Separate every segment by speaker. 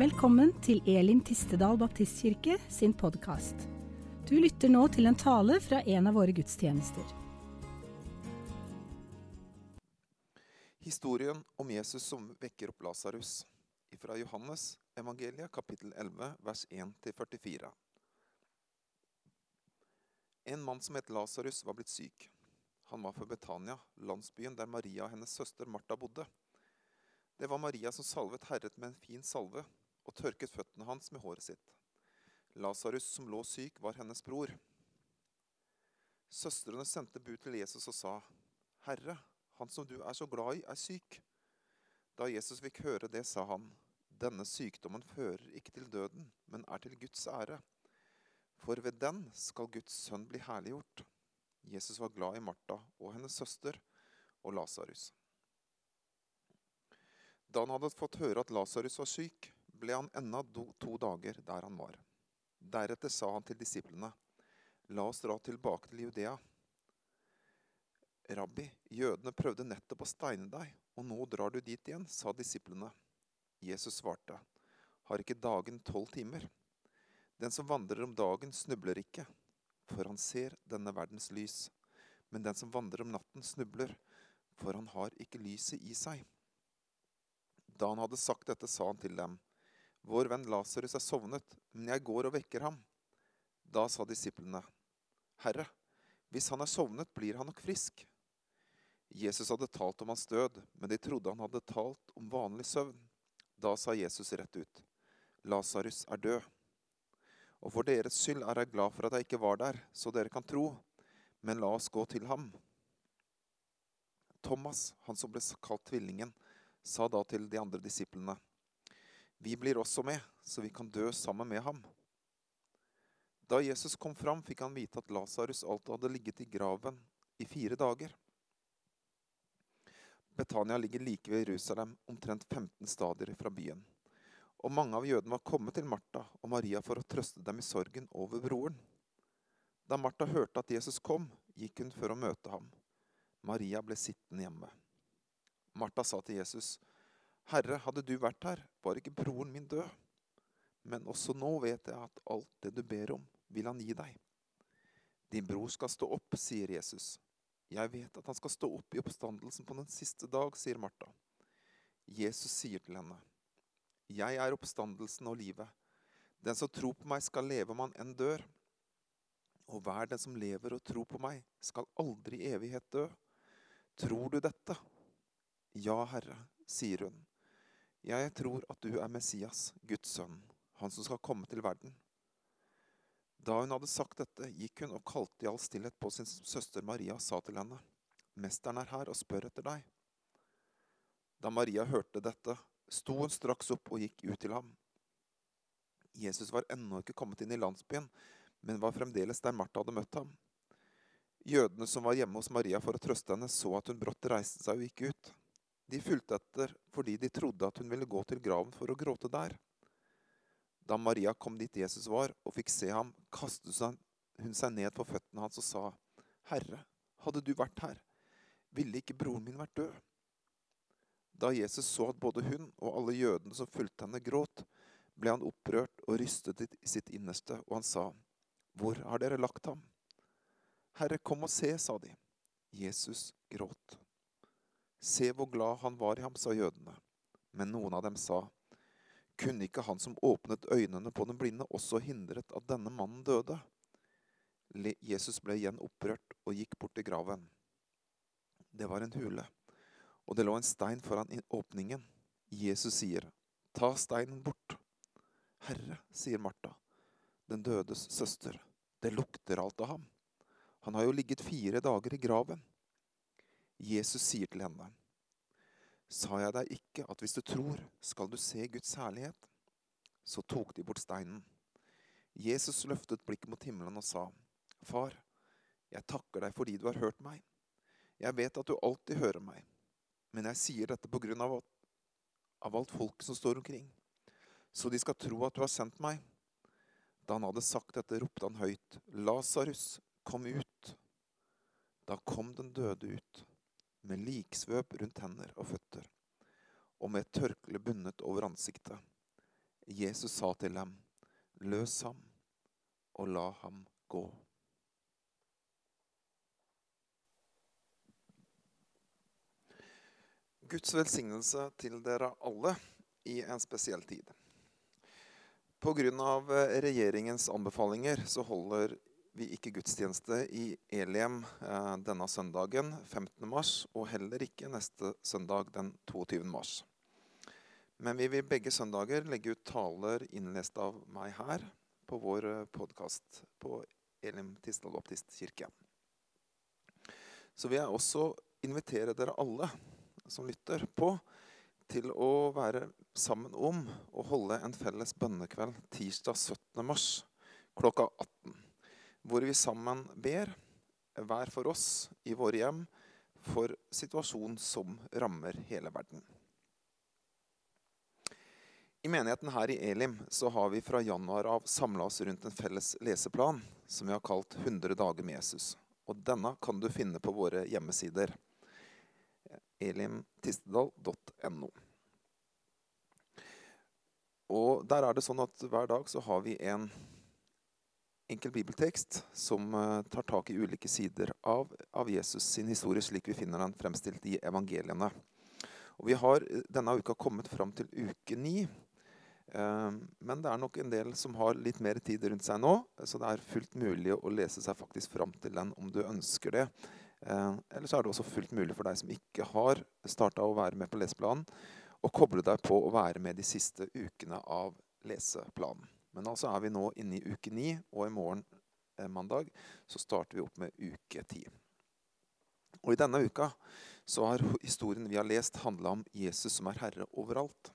Speaker 1: Velkommen til Elim Tistedal Baptistkirke sin podkast. Du lytter nå til en tale fra en av våre gudstjenester.
Speaker 2: Historien om Jesus som vekker opp Lasarus, fra Johannes evangeliet kapittel 11 vers 1-44. En mann som het Lasarus, var blitt syk. Han var fra Betania, landsbyen der Maria og hennes søster Martha bodde. Det var Maria som salvet Herret med en fin salve og tørket føttene hans med håret sitt. Lasarus, som lå syk, var hennes bror. Søstrene sendte bud til Jesus og sa, Herre, han som du er så glad i, er syk. Da Jesus fikk høre det, sa han, Denne sykdommen fører ikke til døden, men er til Guds ære. For ved den skal Guds sønn bli herliggjort. Jesus var glad i Martha og hennes søster og Lasarus. Da han hadde fått høre at Lasarus var syk, ble han ennå to dager der han var. Deretter sa han til disiplene, La oss dra tilbake til Judea. Rabbi, jødene prøvde nettopp å steine deg, og nå drar du dit igjen, sa disiplene. Jesus svarte, Har ikke dagen tolv timer? Den som vandrer om dagen, snubler ikke, for han ser denne verdens lys. Men den som vandrer om natten, snubler, for han har ikke lyset i seg. Da han hadde sagt dette, sa han til dem, Vår venn Lasarus er sovnet, men jeg går og vekker ham. Da sa disiplene, Herre, hvis han er sovnet, blir han nok frisk. Jesus hadde talt om hans død, men de trodde han hadde talt om vanlig søvn. Da sa Jesus rett ut, Lasarus er død. Og for deres skyld er jeg glad for at jeg ikke var der, så dere kan tro. Men la oss gå til ham. Thomas, han som ble kalt Tvillingen, sa da til de andre disiplene, Vi blir også med, så vi kan dø sammen med ham. Da Jesus kom fram, fikk han vite at Lasarus alt hadde ligget i graven i fire dager. Betania ligger like ved Jerusalem, omtrent 15 stadier fra byen og mange av jødene var kommet til Martha og Maria for å trøste dem i sorgen over broren. Da Martha hørte at Jesus kom, gikk hun for å møte ham. Maria ble sittende hjemme. Martha sa til Jesus, Herre, hadde du vært her, var ikke broren min død. Men også nå vet jeg at alt det du ber om, vil han gi deg. Din bror skal stå opp, sier Jesus. Jeg vet at han skal stå opp i oppstandelsen på den siste dag, sier Martha. Jesus sier til henne, jeg er oppstandelsen og livet. Den som tror på meg, skal leve om han enn dør. Og hver den som lever og tror på meg, skal aldri i evighet dø. Tror du dette? Ja, Herre, sier hun. Jeg tror at du er Messias, Guds sønn, han som skal komme til verden. Da hun hadde sagt dette, gikk hun og kalte i all stillhet på sin søster Maria og sa til henne, Mesteren er her og spør etter deg. Da Maria hørte dette, sto hun straks opp og gikk ut til ham. Jesus var ennå ikke kommet inn i landsbyen, men var fremdeles der Martha hadde møtt ham. Jødene som var hjemme hos Maria for å trøste henne, så at hun brått reiste seg og gikk ut. De fulgte etter fordi de trodde at hun ville gå til graven for å gråte der. Da Maria kom dit Jesus var, og fikk se ham, kastet hun seg ned for føttene hans og sa, Herre, hadde du vært her, ville ikke broren min vært død. Da Jesus så at både hun og alle jødene som fulgte henne, gråt, ble han opprørt og rystet i sitt innerste, og han sa, Hvor har dere lagt ham? Herre, kom og se, sa de. Jesus gråt. Se hvor glad han var i ham, sa jødene. Men noen av dem sa, Kunne ikke han som åpnet øynene på den blinde, også hindret at denne mannen døde? Jesus ble igjen opprørt og gikk bort til graven. Det var en hule og det lå en stein foran åpningen. Jesus sier, 'Ta steinen bort'. 'Herre', sier Martha, den dødes søster, 'det lukter alt av ham'. Han har jo ligget fire dager i graven. Jesus sier til henne, 'Sa jeg deg ikke at hvis du tror, skal du se Guds herlighet?' Så tok de bort steinen. Jesus løftet blikket mot himmelen og sa, 'Far, jeg takker deg fordi du har hørt meg.' Jeg vet at du alltid hører meg. Men jeg sier dette på grunn av, av alt folket som står omkring, så de skal tro at du har sendt meg. Da han hadde sagt dette, ropte han høyt, Lasarus, kom ut. Da kom den døde ut, med liksvøp rundt hender og føtter, og med et tørkle bundet over ansiktet. Jesus sa til dem, løs ham og la ham gå. Guds velsignelse til dere alle i en spesiell tid. Pga. Eh, regjeringens anbefalinger så holder vi ikke gudstjeneste i Eliem eh, denne søndagen 15. mars, og heller ikke neste søndag den 22. mars. Men vi vil begge søndager legge ut taler innlest av meg her på vår eh, podkast på Elim Tisdal Baptistkirke. Så vil jeg også invitere dere alle som lytter på, til å være sammen om å holde en felles bønnekveld tirsdag 17. mars klokka 18. Hvor vi sammen ber, hver for oss i våre hjem, for situasjonen som rammer hele verden. I menigheten her i Elim så har vi fra januar av samla oss rundt en felles leseplan som vi har kalt 100 dager med Jesus. Og denne kan du finne på våre hjemmesider elimtistedal.no. Og der er det sånn at hver dag så har vi en enkel bibeltekst som eh, tar tak i ulike sider av, av Jesus sin historie, slik vi finner den fremstilt i evangeliene. Og Vi har eh, denne uka kommet fram til uke ni. Eh, men det er nok en del som har litt mer tid rundt seg nå, så det er fullt mulig å lese seg faktisk fram til den om du ønsker det. Eller så er det også fullt mulig for deg som ikke har starta å være med på leseplanen, å koble deg på å være med de siste ukene av leseplanen. Men altså er vi nå inne i uke ni, og i morgen eh, mandag så starter vi opp med uke ti. Og I denne uka så har historien vi har lest, handla om Jesus som er herre overalt.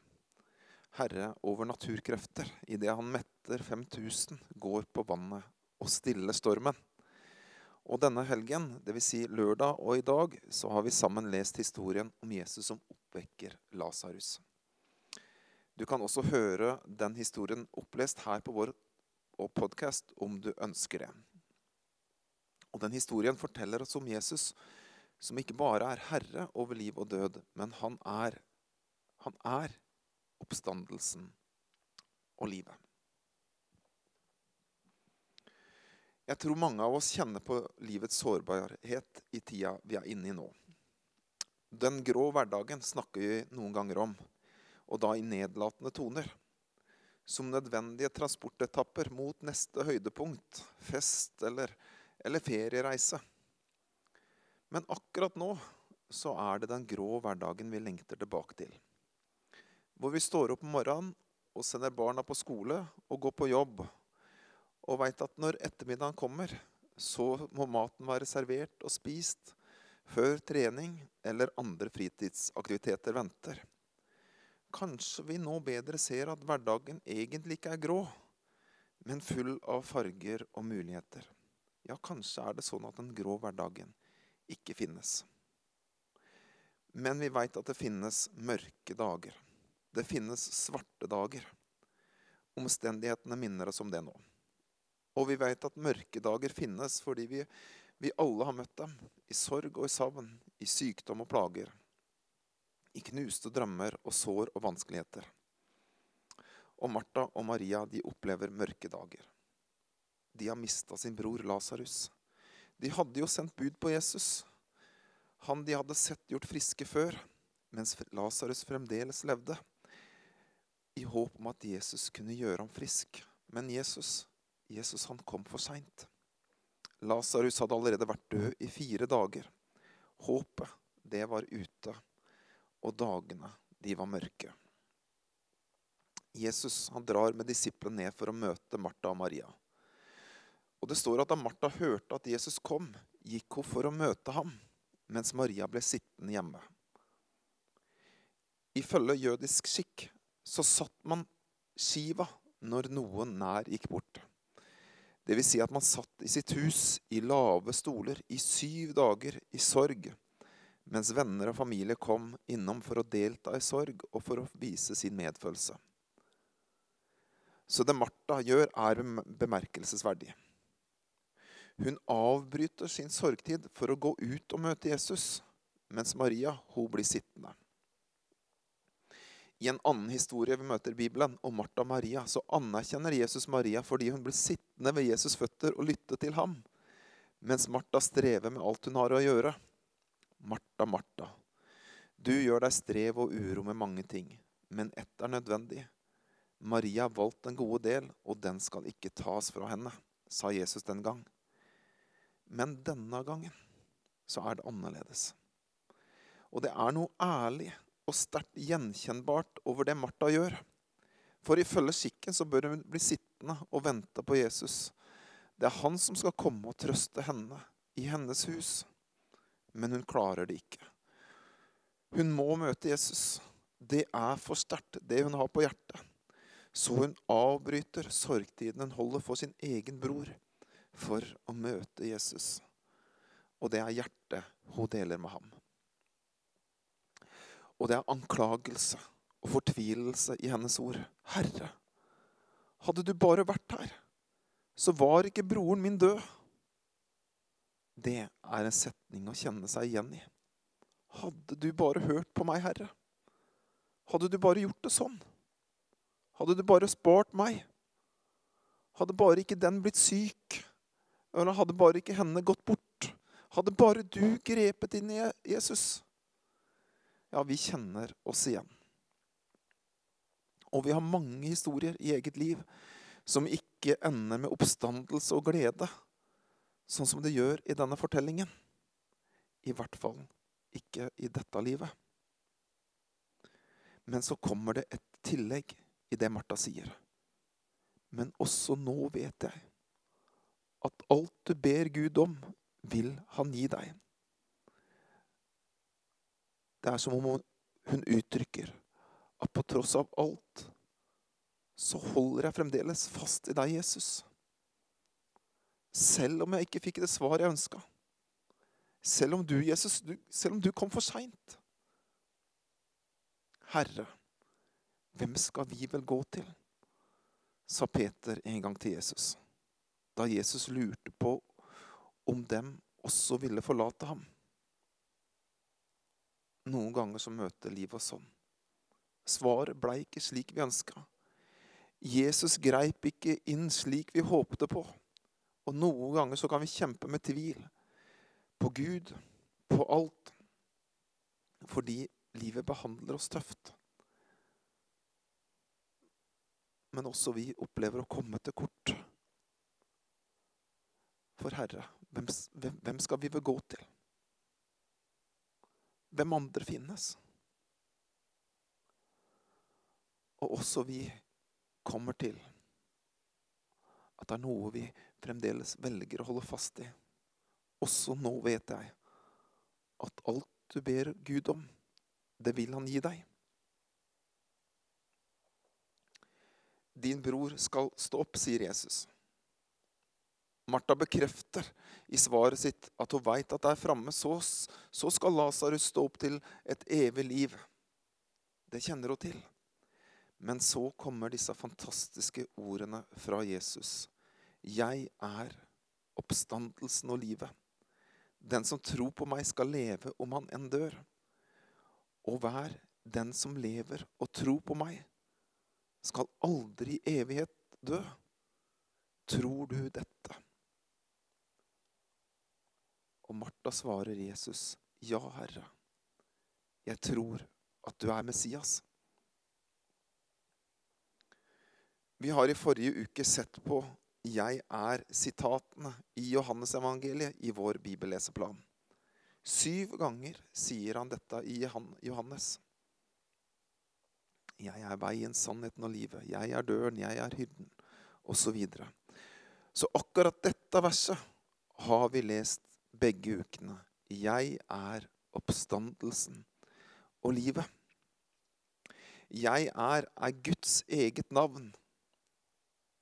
Speaker 2: Herre over naturkrefter. Idet han metter 5000, går på vannet og stiller stormen. Og denne helgen, dvs. Si lørdag og i dag, så har vi sammen lest historien om Jesus som oppvekker Lasarus. Du kan også høre den historien opplest her på vår podkast om du ønsker det. Og Den historien forteller oss om Jesus som ikke bare er herre over liv og død, men han er, han er oppstandelsen og livet. Jeg tror mange av oss kjenner på livets sårbarhet i tida vi er inne i nå. Den grå hverdagen snakker vi noen ganger om, og da i nedlatende toner. Som nødvendige transportetapper mot neste høydepunkt, fest eller, eller feriereise. Men akkurat nå så er det den grå hverdagen vi lengter tilbake til. Hvor vi står opp om morgenen og sender barna på skole og går på jobb og veit at når ettermiddagen kommer, så må maten være servert og spist før trening eller andre fritidsaktiviteter venter. Kanskje vi nå bedre ser at hverdagen egentlig ikke er grå, men full av farger og muligheter. Ja, kanskje er det sånn at den grå hverdagen ikke finnes. Men vi veit at det finnes mørke dager. Det finnes svarte dager. Omstendighetene minner oss om det nå. Og vi vet at mørke dager finnes fordi vi, vi alle har møtt dem. I sorg og i savn, i sykdom og plager. I knuste drømmer og sår og vanskeligheter. Og Martha og Maria de opplever mørke dager. De har mista sin bror Lasarus. De hadde jo sendt bud på Jesus. Han de hadde sett gjort friske før, mens Lasarus fremdeles levde. I håp om at Jesus kunne gjøre ham frisk. Men Jesus Jesus han kom for seint. Lasarus hadde allerede vært død i fire dager. Håpet, det var ute, og dagene, de var mørke. Jesus han drar med disiplene ned for å møte Martha og Maria. Og Det står at da Martha hørte at Jesus kom, gikk hun for å møte ham, mens Maria ble sittende hjemme. Ifølge jødisk skikk så satt man skiva når noen nær gikk bort. Dvs. Si at man satt i sitt hus i lave stoler i syv dager i sorg, mens venner og familie kom innom for å delta i sorg og for å vise sin medfølelse. Så det Martha gjør, er bemerkelsesverdig. Hun avbryter sin sorgtid for å gå ut og møte Jesus, mens Maria hun blir sittende. I en annen historie vi møter Bibelen, om Martha og Maria, så anerkjenner Jesus Maria fordi hun blir sittende ved Jesus' føtter og lytte til ham, mens Martha strever med alt hun har å gjøre. Martha, Martha, du gjør deg strev og uro med mange ting, men ett er nødvendig. Maria har valgt den gode del, og den skal ikke tas fra henne, sa Jesus den gang. Men denne gangen så er det annerledes. Og det er noe ærlig og sterkt gjenkjennbart over det Martha gjør. For ifølge skikken så bør hun bli sittende og vente på Jesus. Det er han som skal komme og trøste henne i hennes hus. Men hun klarer det ikke. Hun må møte Jesus. Det er for sterkt, det hun har på hjertet. Så hun avbryter sorgtiden hun holder for sin egen bror, for å møte Jesus. Og det er hjertet hun deler med ham. Og det er anklagelse og fortvilelse i hennes ord. Herre, hadde du bare vært her, så var ikke broren min død. Det er en setning å kjenne seg igjen i. Hadde du bare hørt på meg, Herre. Hadde du bare gjort det sånn. Hadde du bare spart meg. Hadde bare ikke den blitt syk. Eller hadde bare ikke henne gått bort. Hadde bare du grepet inn i Jesus. Ja, vi kjenner oss igjen. Og vi har mange historier i eget liv som ikke ender med oppstandelse og glede, sånn som det gjør i denne fortellingen. I hvert fall ikke i dette livet. Men så kommer det et tillegg i det Martha sier. Men også nå vet jeg at alt du ber Gud om, vil han gi deg. Det er som om hun uttrykker at på tross av alt så holder jeg fremdeles fast i deg, Jesus. Selv om jeg ikke fikk det svaret jeg ønska. Selv om du, Jesus, du, selv om du kom for seint. Herre, hvem skal vi vel gå til? sa Peter en gang til Jesus, da Jesus lurte på om dem også ville forlate ham. Noen ganger så møter livet oss sånn. Svaret blei ikke slik vi ønska. Jesus greip ikke inn slik vi håpte på. Og noen ganger så kan vi kjempe med tvil. På Gud, på alt. Fordi livet behandler oss tøft. Men også vi opplever å komme til kort. For Herre, hvem, hvem skal vi vel gå til? Hvem andre finnes? Og også vi kommer til at det er noe vi fremdeles velger å holde fast i. Også nå vet jeg at alt du ber Gud om, det vil han gi deg. Din bror skal stå opp, sier Jesus. Martha bekrefter i svaret sitt at hun veit at der framme så, så skal Lasarus stå opp til et evig liv. Det kjenner hun til. Men så kommer disse fantastiske ordene fra Jesus. Jeg er oppstandelsen og livet. Den som tror på meg, skal leve om han enn dør. Og hver den som lever og tror på meg, skal aldri i evighet dø. Tror du dette? Og Martha svarer Jesus, 'Ja, Herre, jeg tror at du er Messias'. Vi har i forrige uke sett på 'Jeg er'-sitatene i Johannesevangeliet i vår bibelleseplan. Syv ganger sier han dette i Johannes. Jeg er veien, sannheten og livet. Jeg er døren, jeg er hyrden, osv. Så, videre. så akkurat dette verset har vi lest begge ukene. Jeg er oppstandelsen og livet. Jeg er er Guds eget navn.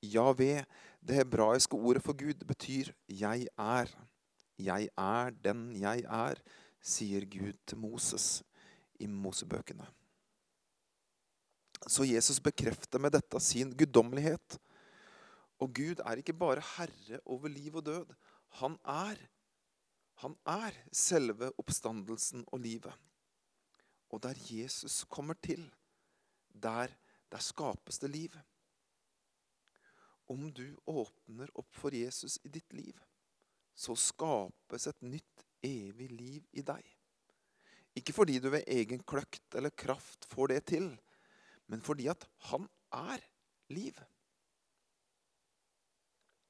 Speaker 2: Javé, det hebraiske ordet for Gud, betyr 'jeg er'. Jeg er den jeg er, sier Gud til Moses i Mosebøkene. Så Jesus bekrefter med dette sin guddommelighet. Og Gud er ikke bare herre over liv og død. Han er han er selve oppstandelsen og livet. Og der Jesus kommer til, der, der skapes det liv. Om du åpner opp for Jesus i ditt liv, så skapes et nytt, evig liv i deg. Ikke fordi du ved egen kløkt eller kraft får det til, men fordi at han er liv.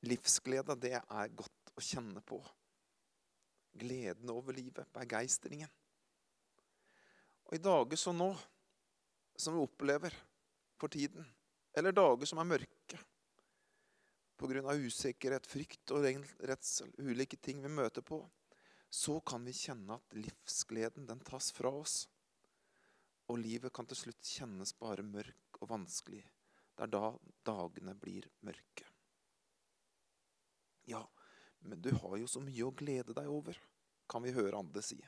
Speaker 2: Livsglede, det er godt å kjenne på. Gleden over livet, begeistringen. Og i dager som nå, som vi opplever for tiden, eller dager som er mørke pga. usikkerhet, frykt og redsel, ulike ting vi møter på, så kan vi kjenne at livsgleden den tas fra oss. Og livet kan til slutt kjennes bare mørk og vanskelig. Det er da dagene blir mørke. Ja, men du har jo så mye å glede deg over, kan vi høre andre si.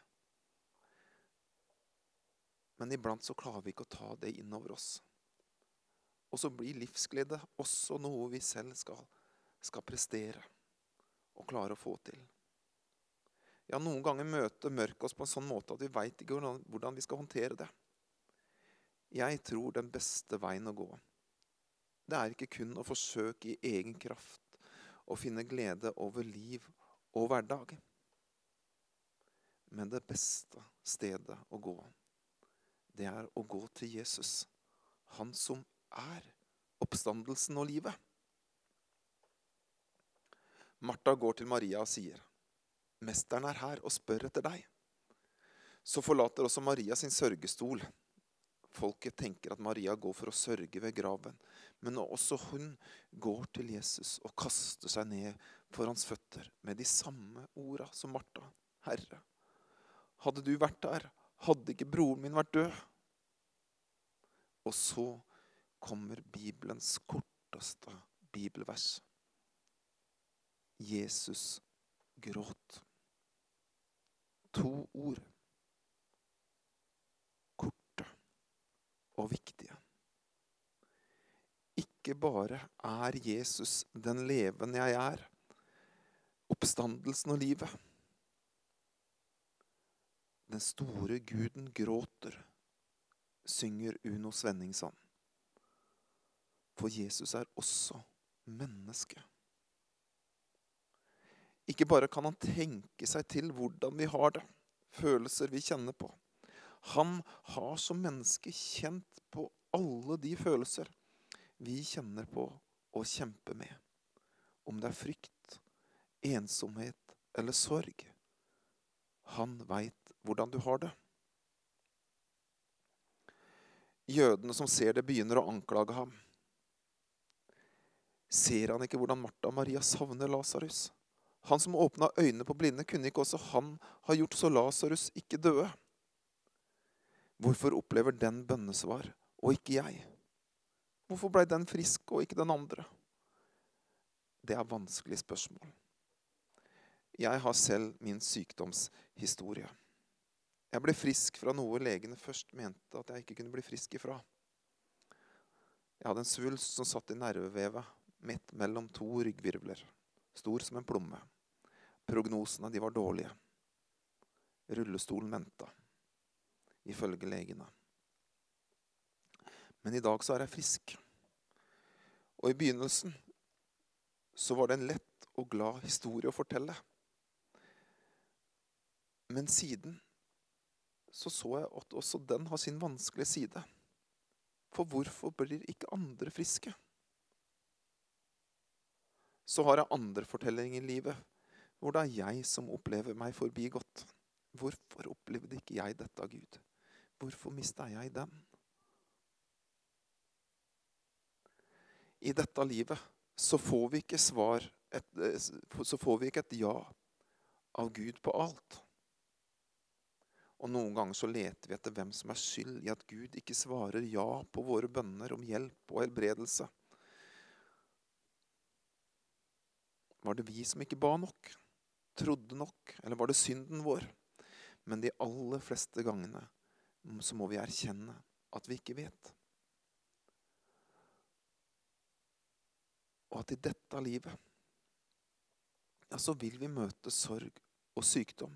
Speaker 2: Men iblant så klarer vi ikke å ta det inn over oss. Og så blir livsglede også noe vi selv skal, skal prestere og klare å få til. Ja, noen ganger møter mørket oss på en sånn måte at vi veit ikke hvordan, vi skal håndtere det. Jeg tror den beste veien å gå, det er ikke kun å forsøke i egen kraft å finne glede over liv og hverdag. Men det beste stedet å gå, det er å gå til Jesus, han som er oppstandelsen og livet. Martha går til Maria og sier, 'Mesteren er her og spør etter deg.' Så forlater også Maria sin sørgestol. Folket tenker at Maria går for å sørge ved graven, men også hun går til Jesus og kaster seg ned for hans føtter med de samme orda som Martha. Herre, hadde du vært der, hadde ikke broren min vært død. Og så kommer Bibelens korteste bibelvers. Jesus gråt. To ord. Korte og viktige. Ikke bare er Jesus den levende jeg er, oppstandelsen og livet. Den store guden gråter, synger Uno Svenningsson. For Jesus er også menneske. Ikke bare kan han tenke seg til hvordan vi har det, følelser vi kjenner på. Han har som menneske kjent på alle de følelser vi kjenner på og kjemper med. Om det er frykt, ensomhet eller sorg. Han veit hvordan du har det. Jødene som ser det, begynner å anklage ham. Ser han ikke hvordan Martha og Maria savner Lasarus? Han som åpna øynene på blinde, kunne ikke også han ha gjort så Lasarus ikke døde? Hvorfor opplever den bønnesvar, og ikke jeg? Hvorfor blei den frisk og ikke den andre? Det er vanskelige spørsmål. Jeg har selv min sykdomshistorie. Jeg ble frisk fra noe legene først mente at jeg ikke kunne bli frisk ifra. Jeg hadde en svulst som satt i nervevevet midt mellom to ryggvirvler, stor som en plomme. Prognosene de var dårlige. Rullestolen venta, ifølge legene. Men i dag så er jeg frisk. Og i begynnelsen så var det en lett og glad historie å fortelle. Men siden så så jeg at også den har sin vanskelige side. For hvorfor blir ikke andre friske? Så har jeg andre fortellinger i livet hvor det er jeg som opplever meg forbigått. Hvorfor opplevde ikke jeg dette av Gud? Hvorfor mista jeg den? I dette livet så får vi ikke svar et, Så får vi ikke et ja av Gud på alt. Og noen ganger så leter vi etter hvem som er skyld i at Gud ikke svarer ja på våre bønner om hjelp og helbredelse. Var det vi som ikke ba nok? trodde nok, eller var det synden vår? Men de aller fleste gangene så må vi erkjenne at vi ikke vet. Og at i dette livet ja, så vil vi møte sorg og sykdom.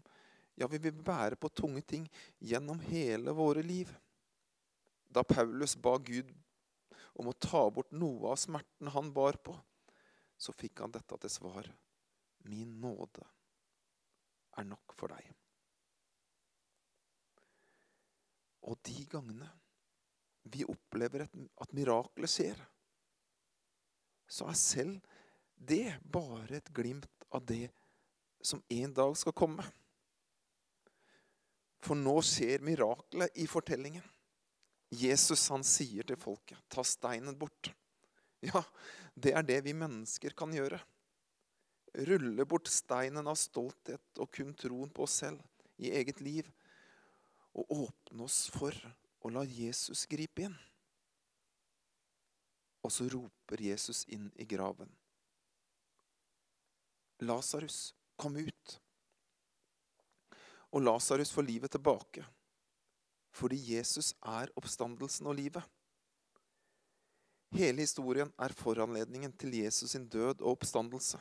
Speaker 2: Ja, vi vil bære på tunge ting gjennom hele våre liv. Da Paulus ba Gud om å ta bort noe av smerten han bar på, så fikk han dette til svar. Min nåde er nok for deg. Og de gangene vi opplever at miraklet skjer, så er selv det bare et glimt av det som en dag skal komme. For nå skjer miraklet i fortellingen. Jesus han sier til folket, 'Ta steinen bort'. Ja, det er det vi mennesker kan gjøre. Rulle bort steinen av stolthet og kun troen på oss selv i eget liv. Og åpne oss for å la Jesus gripe inn. Og så roper Jesus inn i graven. Lasarus, kom ut. Og Lasarus får livet tilbake. Fordi Jesus er oppstandelsen og livet. Hele historien er foranledningen til Jesus sin død og oppstandelse.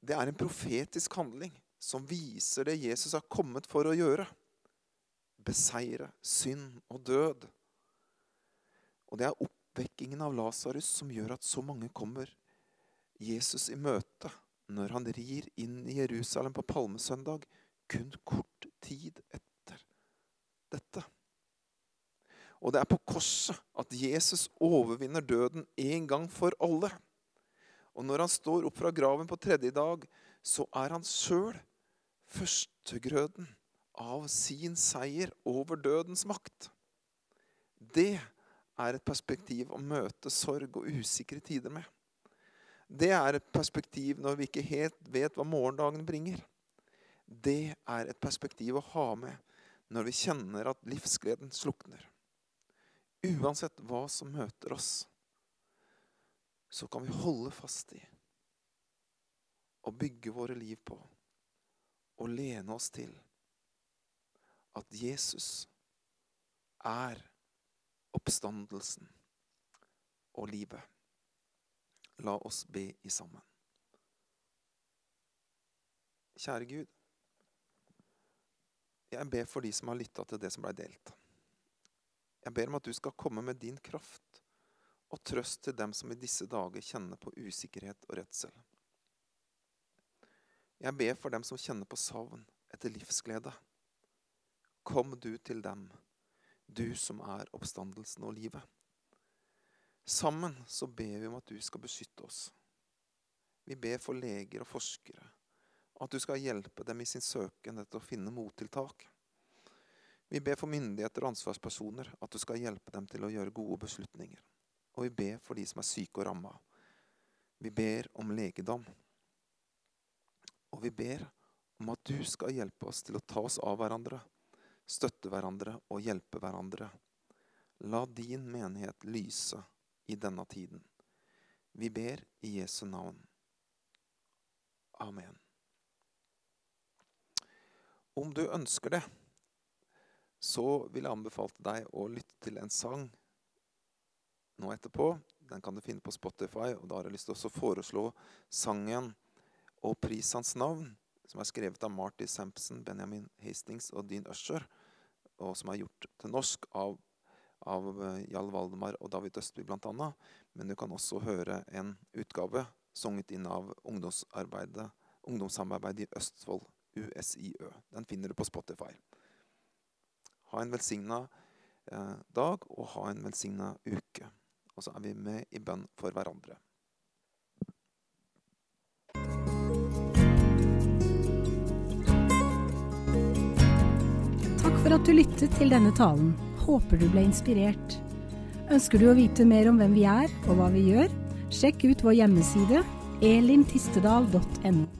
Speaker 2: Det er en profetisk handling som viser det Jesus har kommet for å gjøre. Beseire synd og død. Og det er oppvekkingen av Lasarus som gjør at så mange kommer Jesus i møte når han rir inn i Jerusalem på palmesøndag, kun kort tid etter dette. Og det er på korset at Jesus overvinner døden en gang for alle. Og når han står opp fra graven på tredje dag, så er han sjøl førstegrøden av sin seier over dødens makt. Det er et perspektiv å møte sorg og usikre tider med. Det er et perspektiv når vi ikke helt vet hva morgendagen bringer. Det er et perspektiv å ha med når vi kjenner at livsgleden slukner. Uansett hva som møter oss, så kan vi holde fast i og bygge våre liv på og lene oss til at Jesus er oppstandelsen og livet. La oss be i sammen. Kjære Gud. Jeg ber for de som har lytta til det som blei delt. Jeg ber om at du skal komme med din kraft og trøst til dem som i disse dager kjenner på usikkerhet og redsel. Jeg ber for dem som kjenner på savn etter livsglede. Kom du til dem, du som er oppstandelsen og livet. Sammen så ber vi om at du skal beskytte oss. Vi ber for leger og forskere, at du skal hjelpe dem i sin søken etter å finne mottiltak. Vi ber for myndigheter og ansvarspersoner, at du skal hjelpe dem til å gjøre gode beslutninger. Og vi ber for de som er syke og ramma. Vi ber om legedom. Og vi ber om at du skal hjelpe oss til å ta oss av hverandre, støtte hverandre og hjelpe hverandre. La din menighet lyse i denne tiden. Vi ber i Jesu navn. Amen. Om du ønsker det, så vil jeg anbefale deg å lytte til en sang nå etterpå. Den kan du finne på Spotify. og Da har jeg lyst til å foreslå sangen 'Og pris hans navn', som er skrevet av Marty Sampson, Benjamin Hastings og Dean Usher, og som er gjort til norsk av av Jarl Jal Valdemar og David Østby bl.a. Men du kan også høre en utgave sunget inn av ungdomssamarbeidet i Østfold, USIØ. Den finner du på Spotify. Ha en velsigna eh, dag og ha en velsigna uke. Og så er vi med i bønn for hverandre.
Speaker 1: Takk for at du lyttet til denne talen. Håper du ble inspirert. Ønsker du å vite mer om hvem vi er og hva vi gjør? Sjekk ut vår hjemmeside elintistedal.no.